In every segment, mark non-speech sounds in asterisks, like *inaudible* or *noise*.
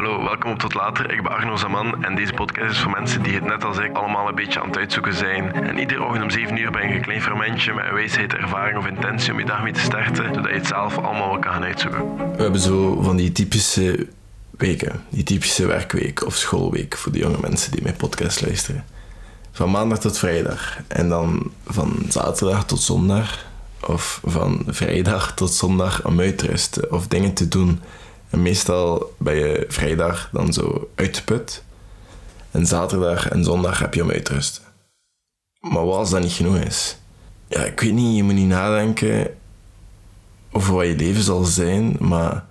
Hallo, welkom op Tot Later. Ik ben Arno Zaman en deze podcast is voor mensen die het net als ik allemaal een beetje aan het uitzoeken zijn. En iedere ochtend om 7 uur ben je een klein fermentje met wijsheid, ervaring of intentie om je dag mee te starten, zodat je het zelf allemaal wel kan gaan uitzoeken. We hebben zo van die typische weken, die typische werkweek of schoolweek voor de jonge mensen die mijn podcast luisteren. Van maandag tot vrijdag en dan van zaterdag tot zondag of van vrijdag tot zondag om uit te rusten of dingen te doen. En meestal ben je vrijdag dan zo uitgeput. En zaterdag en zondag heb je om uit te rusten. Maar wat als dat niet genoeg is? Ja, ik weet niet, je moet niet nadenken over wat je leven zal zijn, maar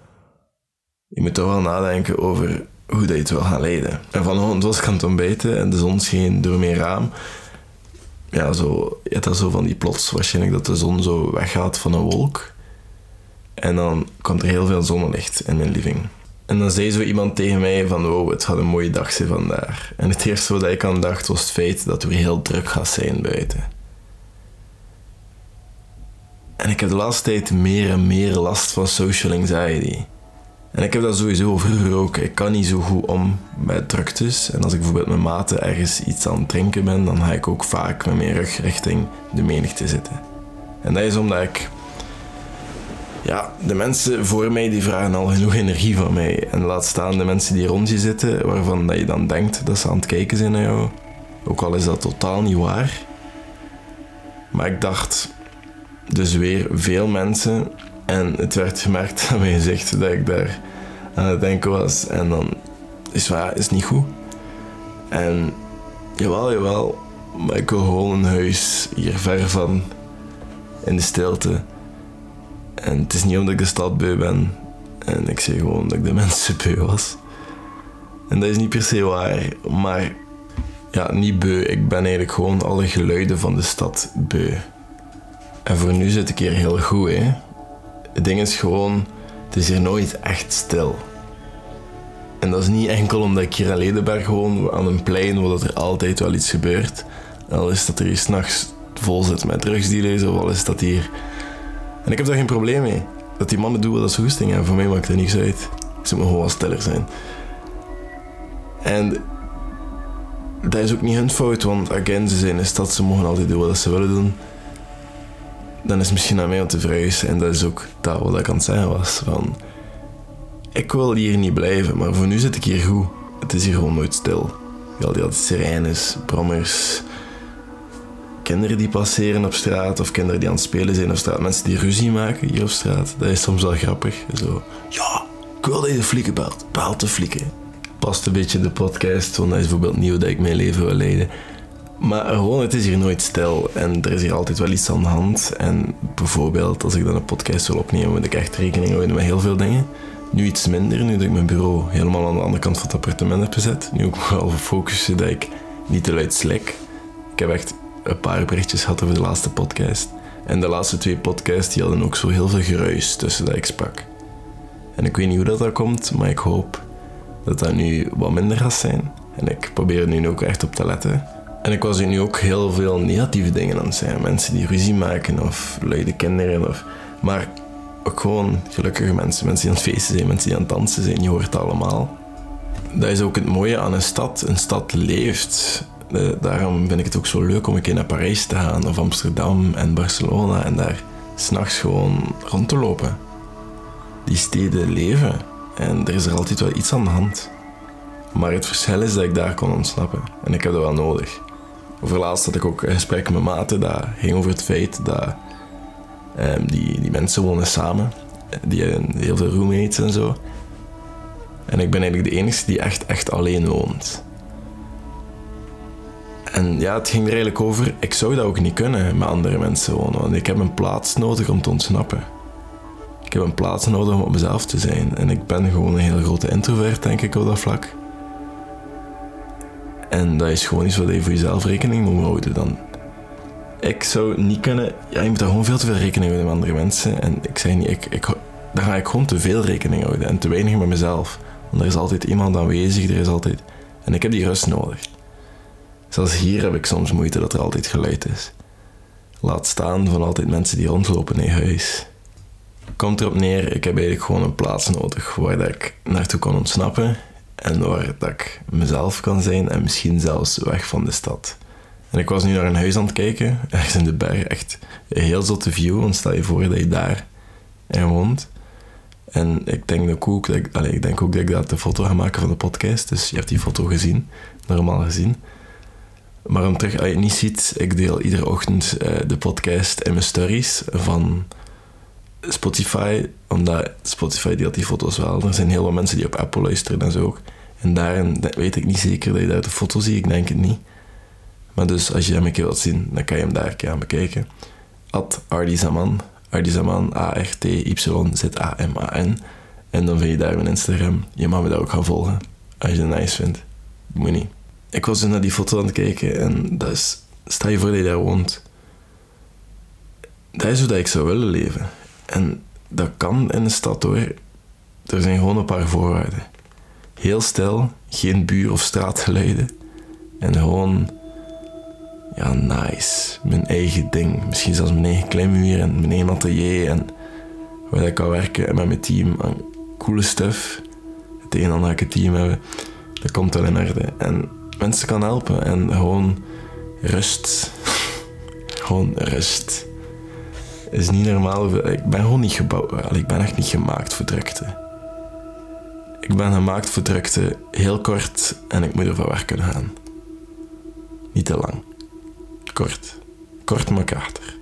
je moet toch wel nadenken over hoe dat je het wil gaan leiden. En vanochtend was ik aan het ontbijten en de zon scheen door mijn raam. Ja, zo, je hebt dat zo van die plots waarschijnlijk dat de zon zo weggaat van een wolk. En dan komt er heel veel zonnelicht in mijn living. En dan zei zo iemand tegen mij van, wow, het gaat een mooie dag zijn vandaag. En het eerste wat ik aan dacht was het feit dat weer heel druk gaat zijn buiten. En ik heb de laatste tijd meer en meer last van social anxiety. En ik heb dat sowieso vroeger ook. Ik kan niet zo goed om met druktes. En als ik bijvoorbeeld met maten ergens iets aan het drinken ben, dan ga ik ook vaak met mijn rug richting de menigte zitten. En dat is omdat ik ja, de mensen voor mij die vragen al genoeg energie van mij. En laat staan de mensen die rond je zitten, waarvan dat je dan denkt dat ze aan het kijken zijn naar jou. Ook al is dat totaal niet waar. Maar ik dacht, dus weer veel mensen. En het werd gemerkt aan mijn gezicht dat ik daar aan het denken was. En dan is waar, is niet goed. En jawel, jawel. Maar ik wil gewoon een huis hier ver van. In de stilte. En het is niet omdat ik de stad beu ben. En ik zeg gewoon dat ik de *laughs* mensen beu was. En dat is niet per se waar. Maar ja, niet beu. Ik ben eigenlijk gewoon alle geluiden van de stad beu. En voor nu zit ik hier heel goed, hè. Het ding is gewoon, het is hier nooit echt stil. En dat is niet enkel omdat ik hier in Ledenberg woon, aan een plein waar er altijd wel iets gebeurt. Al is dat er hier s'nachts vol zit met drugsdealers, of al is dat hier en ik heb daar geen probleem mee. Dat die mannen doen wat ze goesting hebben. Voor mij maakt er niks uit. Ze moeten gewoon stiller zijn. En dat is ook niet hun fout, want again, ze zijn in stad, ze mogen altijd doen wat ze willen doen. Dan is het misschien aan mij om te verhuizen. En dat is ook dat wat ik aan het zeggen was. Van, ik wil hier niet blijven, maar voor nu zit ik hier goed. Het is hier gewoon nooit stil. Je had altijd sirenes, brommers, kinderen die passeren op straat of kinderen die aan het spelen zijn op straat. Mensen die ruzie maken hier op straat. Dat is soms wel grappig. Zo, ja, ik wil dat je de flikken belt. Bel de flikken. Past een beetje in de podcast, want dat is bijvoorbeeld nieuw dat ik mijn leven wil leiden. Maar gewoon, het is hier nooit stil en er is hier altijd wel iets aan de hand. En bijvoorbeeld, als ik dan een podcast wil opnemen, moet ik echt rekening houden met heel veel dingen. Nu iets minder, nu dat ik mijn bureau helemaal aan de andere kant van het appartement heb gezet. Nu ook *laughs* wel focussen dat ik niet te luid slik. Ik heb echt een paar berichtjes had over de laatste podcast. En de laatste twee podcasts die hadden ook zo heel veel geruis tussen dat ik sprak. En ik weet niet hoe dat, dat komt, maar ik hoop dat dat nu wat minder gaat zijn. En ik probeer er nu ook echt op te letten. En ik was nu ook heel veel negatieve dingen aan het zijn. Mensen die ruzie maken of luide kinderen. Of... Maar ook gewoon gelukkige mensen. Mensen die aan het feesten zijn, mensen die aan het dansen zijn. Je hoort het allemaal. Dat is ook het mooie aan een stad. Een stad leeft. Eh, daarom vind ik het ook zo leuk om een keer naar Parijs te gaan of Amsterdam en Barcelona en daar s'nachts gewoon rond te lopen. Die steden leven en er is er altijd wel iets aan de hand. Maar het verschil is dat ik daar kon ontsnappen en ik heb dat wel nodig. Over laatst had ik ook een gesprek met maten dat ging over het feit dat um, die, die mensen wonen samen. Die hebben heel veel roommates en zo. En ik ben eigenlijk de enige die echt, echt alleen woont. En ja, het ging er eigenlijk over, ik zou dat ook niet kunnen met andere mensen wonen, want ik heb een plaats nodig om te ontsnappen. Ik heb een plaats nodig om op mezelf te zijn. En ik ben gewoon een hele grote introvert, denk ik, op dat vlak. En dat is gewoon iets wat je voor jezelf rekening moet houden dan. Ik zou niet kunnen... Ja, je moet daar gewoon veel te veel rekening houden met andere mensen. En ik zeg niet, ik, ik, daar ga ik gewoon te veel rekening houden en te weinig met mezelf. Want er is altijd iemand aanwezig, er is altijd... En ik heb die rust nodig. Zelfs hier heb ik soms moeite dat er altijd geluid is. Laat staan van altijd mensen die rondlopen in huis. Komt erop neer, ik heb eigenlijk gewoon een plaats nodig waar ik naartoe kan ontsnappen. En waar dat ik mezelf kan zijn en misschien zelfs weg van de stad. En ik was nu naar een huis aan het kijken, ergens in de berg. Echt een heel zotte view, want stel je voor dat je daar in woont. En ik denk ook, dat ik, allez, ik denk ook dat ik dat de foto ga maken van de podcast. Dus je hebt die foto gezien, normaal gezien. Maar om terug, als je het niet ziet, ik deel iedere ochtend uh, de podcast in mijn stories van Spotify. Omdat Spotify deelt die foto's wel. Er zijn heel veel mensen die op Apple luisteren en zo ook. En daarin weet ik niet zeker dat je daar de foto ziet, ik denk het niet. Maar dus als je hem een keer wilt zien, dan kan je hem daar een keer aan bekijken. At Ardizaman. Ardizaman, A-R-T-Y-Z-A-M-A-N. En dan vind je daar mijn Instagram. Je mag me daar ook gaan volgen. Als je het nice vindt. Moet niet. Ik was dus naar die foto aan het kijken en dat is... Stel je voor dat je daar woont. Dat is hoe dat ik zou willen leven. En dat kan in de stad hoor. Er zijn gewoon een paar voorwaarden. Heel stil, geen buur- of straatgeluiden. En gewoon ja, nice. Mijn eigen ding. Misschien zelfs mijn eigen klimmuur en mijn eigen atelier. En waar ik kan werken en met mijn team aan coole stuff. Het een en ander team hebben. Dat komt wel in orde. En mensen kan helpen. En gewoon rust. *laughs* gewoon rust. Is niet normaal. Ik ben gewoon niet gebouwd. Ik ben echt niet gemaakt voor drukte. Ik ben gemaakt voor drukte heel kort en ik moet er van weg kunnen gaan. Niet te lang. Kort. Kort maar krachtig.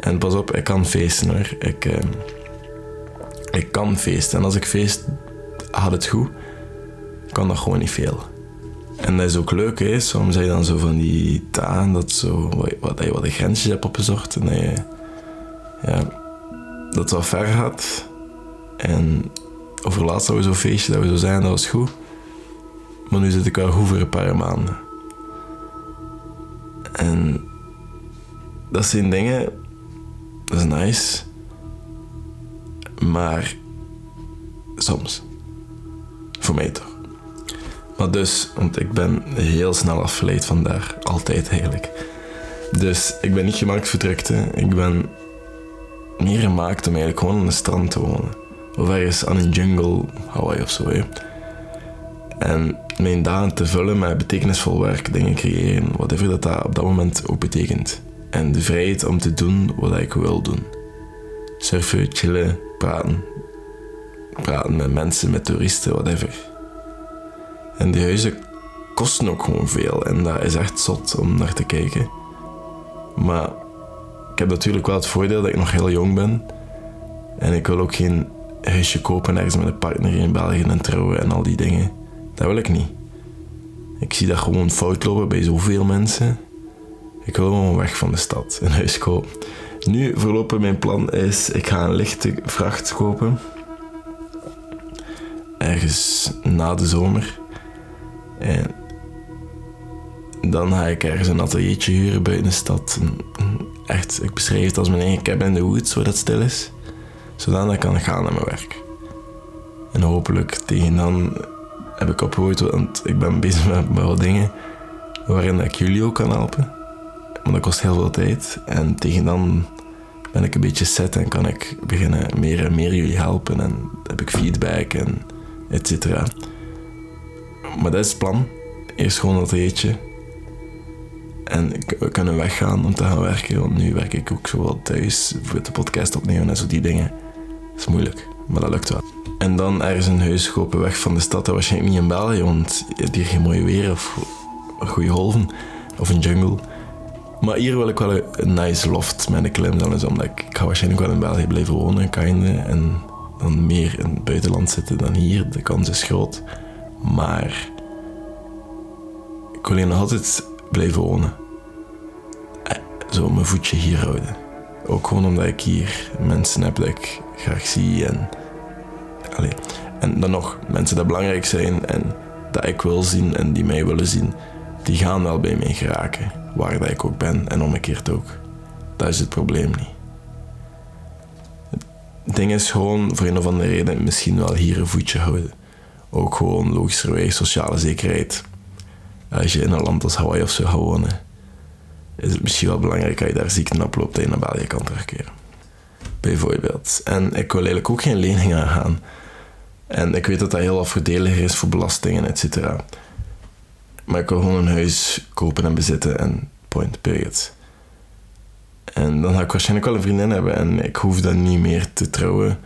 En pas op, ik kan feesten hoor. Ik, uh, ik kan feesten. En als ik feest, had het goed. kan dat gewoon niet veel. En dat is ook leuk, hè. Soms zijn je dan zo van die dagen dat, zo, wat, dat je wat de grensjes hebt opgezocht. En dat je, ja, dat wat ver gaat. En over laatst hadden we zo'n feestje dat we zo zijn, dat was goed. Maar nu zit ik al goed voor een paar maanden. En dat zijn dingen, dat is nice. Maar soms. Voor mij toch. Maar dus, want ik ben heel snel afgeleid van daar. Altijd eigenlijk. Dus ik ben niet gemaakt voor drukte. Ik ben meer gemaakt om eigenlijk gewoon aan de strand te wonen. Of ergens aan een jungle, Hawaii of zo. En mijn dagen te vullen met betekenisvol werk, dingen creëren, whatever dat, dat op dat moment ook betekent. En de vrijheid om te doen wat ik wil doen. Surfen, chillen, praten. Praten met mensen, met toeristen, whatever. En die huizen kosten ook gewoon veel. En dat is echt zot om naar te kijken. Maar ik heb natuurlijk wel het voordeel dat ik nog heel jong ben. En ik wil ook geen huisje kopen ergens met een partner in België en trouwen en al die dingen. Dat wil ik niet. Ik zie dat gewoon fout lopen bij zoveel mensen. Ik wil gewoon weg van de stad, een huis kopen. Nu, voorlopig mijn plan is, ik ga een lichte vracht kopen. Ergens na de zomer. En dan ga ik ergens een ateliertje huren buiten de stad. Echt, ik beschrijf het als mijn eigen cabin in de woods, waar dat stil is. Zodat ik kan gaan naar mijn werk. En hopelijk tegen dan heb ik opgehoord, want ik ben bezig *laughs* met, met wat dingen waarin ik jullie ook kan helpen. Maar dat kost heel veel tijd. En tegen dan ben ik een beetje set en kan ik beginnen meer en meer jullie helpen. En heb ik feedback en et cetera. Maar dat is het plan. Eerst gewoon dat eetje. En we kunnen weggaan om te gaan werken. Want nu werk ik ook zo wel thuis voor de podcast opnemen en zo die dingen. Dat is moeilijk, maar dat lukt wel. En dan ergens een huis kopen weg van de stad. Dat waarschijnlijk niet in België, want je hebt hier geen mooi weer of goede golven. Of een jungle. Maar hier wil ik wel een nice loft met een klimzone. Omdat ik, ga waarschijnlijk wel in België blijven wonen, kinde. En dan meer in het buitenland zitten dan hier. De kans is groot. Maar ik wil hier nog altijd blijven wonen. Eh, zo mijn voetje hier houden. Ook gewoon omdat ik hier mensen heb dat ik graag zie. En, allez. en dan nog, mensen die belangrijk zijn en dat ik wil zien en die mij willen zien, die gaan wel bij mij geraken. Waar dat ik ook ben en omgekeerd ook. Dat is het probleem niet. Het ding is gewoon voor een of andere reden misschien wel hier een voetje houden. Ook gewoon logischerwijs sociale zekerheid. Als je in een land als Hawaii of zo gaat wonen, is het misschien wel belangrijk dat je daar ziekte oploopt dat je naar België kan terugkeren. Bijvoorbeeld. En ik wil eigenlijk ook geen lening aangaan. En ik weet dat dat heel afvoordeliger is voor belastingen, et cetera. Maar ik wil gewoon een huis kopen en bezitten en point, period. En dan ga ik waarschijnlijk wel een vriendin hebben en ik hoef dan niet meer te trouwen.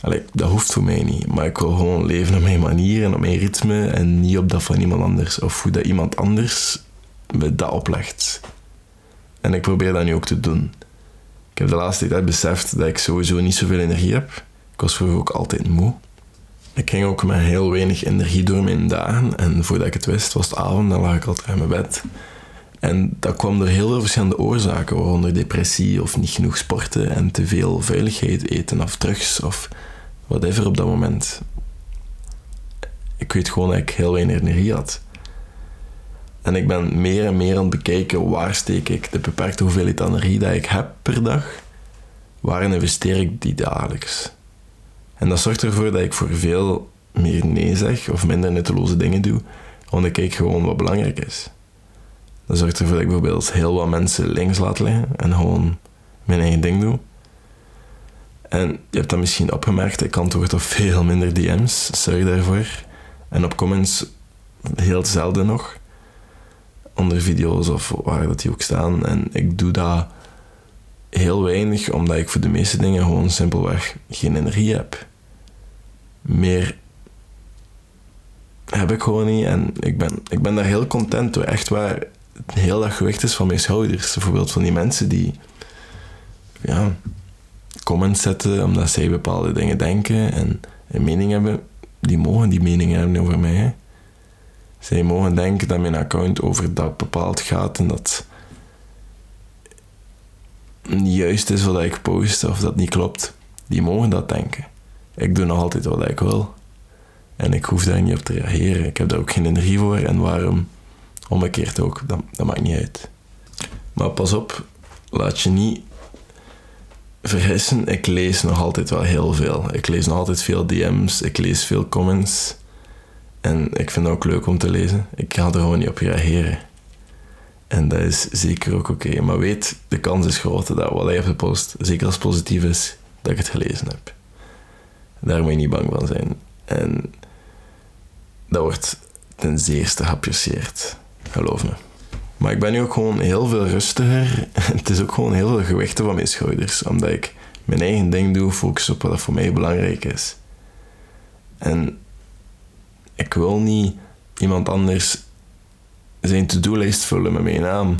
Allee, dat hoeft voor mij niet. Maar ik wil gewoon leven op mijn manier en op mijn ritme en niet op dat van iemand anders. Of hoe dat iemand anders me dat oplegt. En ik probeer dat nu ook te doen. Ik heb de laatste tijd beseft dat ik sowieso niet zoveel energie heb. Ik was vroeger ook altijd moe. Ik ging ook met heel weinig energie door mijn dagen. En voordat ik het wist, was het avond, dan lag ik altijd in mijn bed. En dat kwam door heel veel verschillende oorzaken, waaronder depressie of niet genoeg sporten en te veel vuiligheid eten of drugs of whatever op dat moment. Ik weet gewoon dat ik heel weinig energie had. En ik ben meer en meer aan het bekijken waar steek ik de beperkte hoeveelheid energie die ik heb per dag, waarin investeer ik die dagelijks. En dat zorgt ervoor dat ik voor veel meer nee zeg of minder nutteloze dingen doe, want ik kijk gewoon wat belangrijk is. Dat zorgt ervoor dat ik bijvoorbeeld heel wat mensen links laat liggen en gewoon mijn eigen ding doe. En je hebt dat misschien opgemerkt, ik antwoord op veel minder DM's, sorry daarvoor. En op comments heel zelden nog. Onder video's of waar dat die ook staan. En ik doe dat heel weinig, omdat ik voor de meeste dingen gewoon simpelweg geen energie heb. Meer heb ik gewoon niet. En ik ben, ik ben daar heel content door. Echt waar, heel dat gewicht is van mijn schouders. Bijvoorbeeld van die mensen die ja, comments zetten omdat zij bepaalde dingen denken en een mening hebben. Die mogen die mening hebben over mij. Zij mogen denken dat mijn account over dat bepaald gaat en dat niet juist is wat ik post of dat niet klopt. Die mogen dat denken. Ik doe nog altijd wat ik wil. En ik hoef daar niet op te reageren. Ik heb daar ook geen energie voor. En waarom? Omgekeerd ook. Dat, dat maakt niet uit. Maar pas op, laat je niet vergissen. Ik lees nog altijd wel heel veel. Ik lees nog altijd veel DM's. Ik lees veel comments. En ik vind het ook leuk om te lezen. Ik ga er gewoon niet op reageren. En dat is zeker ook oké. Maar weet, de kans is groot dat wat hij heeft gepost, zeker als positief is, dat ik het gelezen heb. Daar moet je niet bang van zijn. En dat wordt ten zeerste geapprecieerd. Geloof me. Maar ik ben nu ook gewoon heel veel rustiger. *laughs* Het is ook gewoon heel veel gewichten van mijn schouders. Omdat ik mijn eigen ding doe, focus op wat voor mij belangrijk is. En ik wil niet iemand anders zijn to-do-lijst vullen met mijn naam.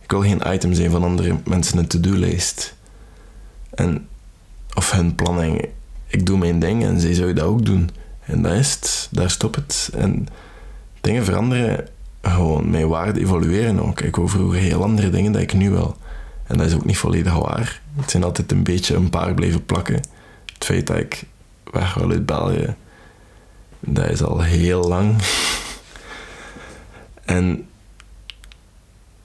Ik wil geen item zijn van andere mensen een to-do-lijst. En, of hun planning. Ik doe mijn ding en zij zou dat ook doen. En dat is het. Daar stopt het. En dingen veranderen gewoon. Mijn waarden evolueren ook. Ik wil vroeger heel andere dingen dan ik nu wil. En dat is ook niet volledig waar. Het zijn altijd een beetje een paar blijven plakken. Het feit dat ik weg wil uit België, dat is al heel lang. *laughs* en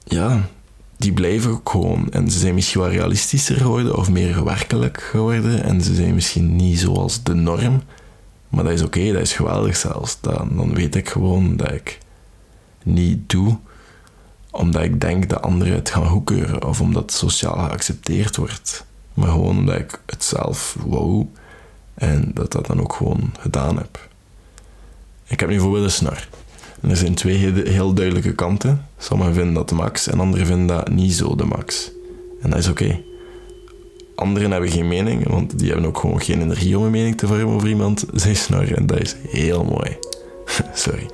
ja, die blijven ook gewoon. En ze zijn misschien wel realistischer geworden of meer werkelijk geworden. En ze zijn misschien niet zoals de norm. Maar dat is oké, dat is geweldig zelfs. Dan, dan weet ik gewoon dat ik niet doe omdat ik denk dat anderen het gaan goedkeuren of omdat het sociaal geaccepteerd wordt. Maar gewoon omdat ik het zelf wou en dat dat dan ook gewoon gedaan heb. Ik heb nu bijvoorbeeld een snor. En er zijn twee heel duidelijke kanten. Sommigen vinden dat de max en anderen vinden dat niet zo de max. En dat is oké. Anderen hebben geen mening, want die hebben ook gewoon geen energie om een mening te vormen over iemand zijn snor. En dat is heel mooi. *laughs* Sorry.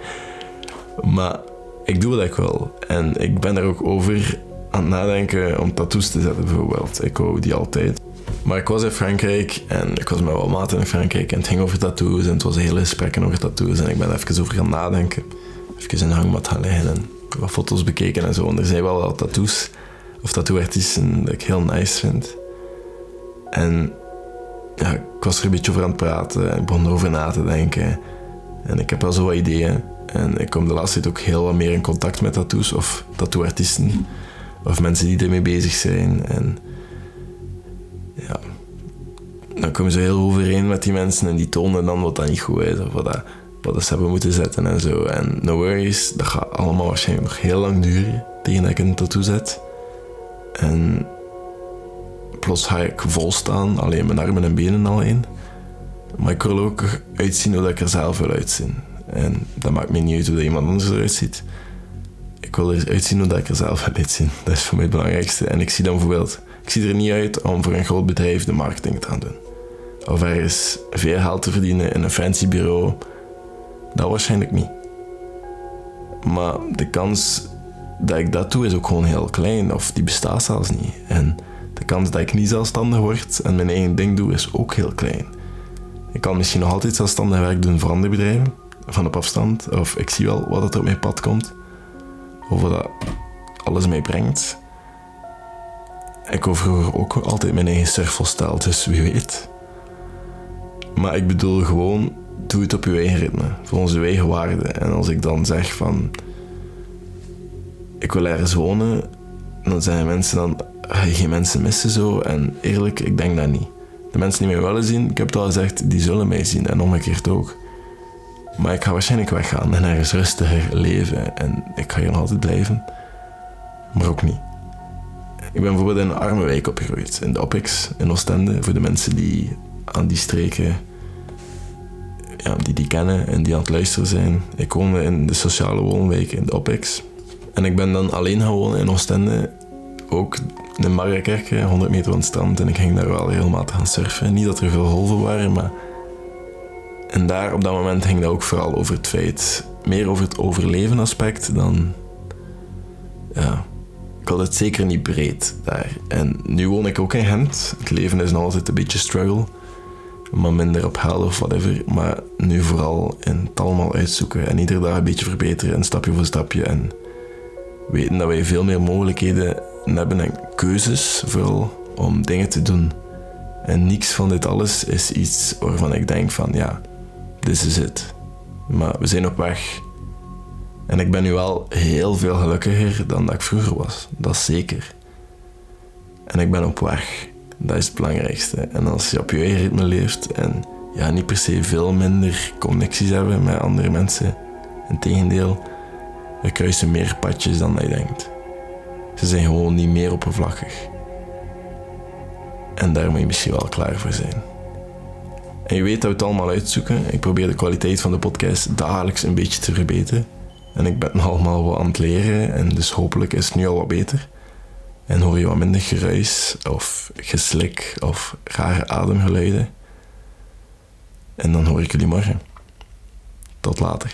Maar ik doe wat ik wil. En ik ben er ook over aan het nadenken om tattoos te zetten, bijvoorbeeld. Ik wou die altijd. Maar ik was in Frankrijk en ik was met wat maten in Frankrijk en het ging over tattoos en het was hele gesprek over tattoos en ik ben even over gaan nadenken. Even in een hangmat gaan liggen en wat foto's bekeken en zo. En er zijn wel wat tattoos of tattooartiesten dat ik heel nice vind. En ja, ik was er een beetje over aan het praten en ik begon erover na te denken. En ik heb wel zo wat ideeën. En ik kom de laatste tijd ook heel wat meer in contact met tattoos of tattooartiesten. Of mensen die ermee bezig zijn. En ja, dan komen ze heel overeen met die mensen en die tonen dan wat dat niet goed is. Of wat, dat, wat ze hebben moeten zetten en zo. En no worries, dat gaat allemaal waarschijnlijk nog heel lang duren tegen dat ik een tattoo zet. En plots ga ik vol staan, alleen mijn armen en benen alleen. Maar ik wil ook uitzien hoe ik er zelf wil uitzien. En dat maakt me niet uit hoe iemand anders eruit ziet. Ik wil er uitzien hoe ik er zelf wil uitzien. Dat is voor mij het belangrijkste. En ik zie dan bijvoorbeeld... Ik zie er niet uit om voor een groot bedrijf de marketing te gaan doen. Of ergens veel geld te verdienen in een fancy bureau. Dat waarschijnlijk niet. Maar de kans dat ik dat doe is ook gewoon heel klein. Of die bestaat zelfs niet. En de kans dat ik niet zelfstandig word en mijn eigen ding doe is ook heel klein. Ik kan misschien nog altijd zelfstandig werk doen voor andere bedrijven, van op afstand. Of ik zie wel wat er op mijn pad komt. Of wat dat alles mij brengt. Ik vroeger ook altijd mijn eigen surfhostel, dus wie weet. Maar ik bedoel gewoon, doe het op je eigen ritme, voor onze eigen waarden. En als ik dan zeg van, ik wil ergens wonen, dan zijn mensen dan, je geen mensen missen zo? En eerlijk, ik denk dat niet. De mensen die mij willen zien, ik heb het al gezegd, die zullen mij zien en omgekeerd ook. Maar ik ga waarschijnlijk weggaan en ergens rustiger leven. En ik ga hier nog altijd blijven. Maar ook niet. Ik ben bijvoorbeeld in een arme wijk opgegroeid. In de Opix, in Oostende. Voor de mensen die aan die streken... Ja, die die kennen en die aan het luisteren zijn. Ik woonde in de sociale woonwijk in de Opix. En ik ben dan alleen gaan wonen in Oostende. Ook in Margakerk, 100 meter van het strand. En ik ging daar wel regelmatig gaan surfen. Niet dat er veel golven waren, maar... En daar, op dat moment, ging dat ook vooral over het feit... Meer over het overleven aspect dan... Ja, ik had het zeker niet breed daar. En nu woon ik ook in Gent. Het leven is nog altijd een beetje struggle. Maar minder op hel of whatever. Maar nu vooral in het allemaal uitzoeken. En iedere dag een beetje verbeteren. En stapje voor stapje. En weten dat wij veel meer mogelijkheden hebben en keuzes vooral om dingen te doen. En niks van dit alles is iets waarvan ik denk van ja, this is it. Maar we zijn op weg. En ik ben nu wel heel veel gelukkiger dan dat ik vroeger was. Dat is zeker. En ik ben op weg. Dat is het belangrijkste. En als je op je ritme leeft en ja, niet per se veel minder connecties hebben met andere mensen. Integendeel, we kruisen meer padjes dan je denkt. Ze zijn gewoon niet meer oppervlakkig. En daar moet je misschien wel klaar voor zijn. En je weet dat we het allemaal uitzoeken. Ik probeer de kwaliteit van de podcast dagelijks een beetje te verbeteren. En ik ben *laughs* allemaal wat aan het leren en dus hopelijk is het nu al wat beter. En hoor je wat minder geruis of geslik of rare ademgeluiden. En dan hoor ik jullie morgen. Tot later.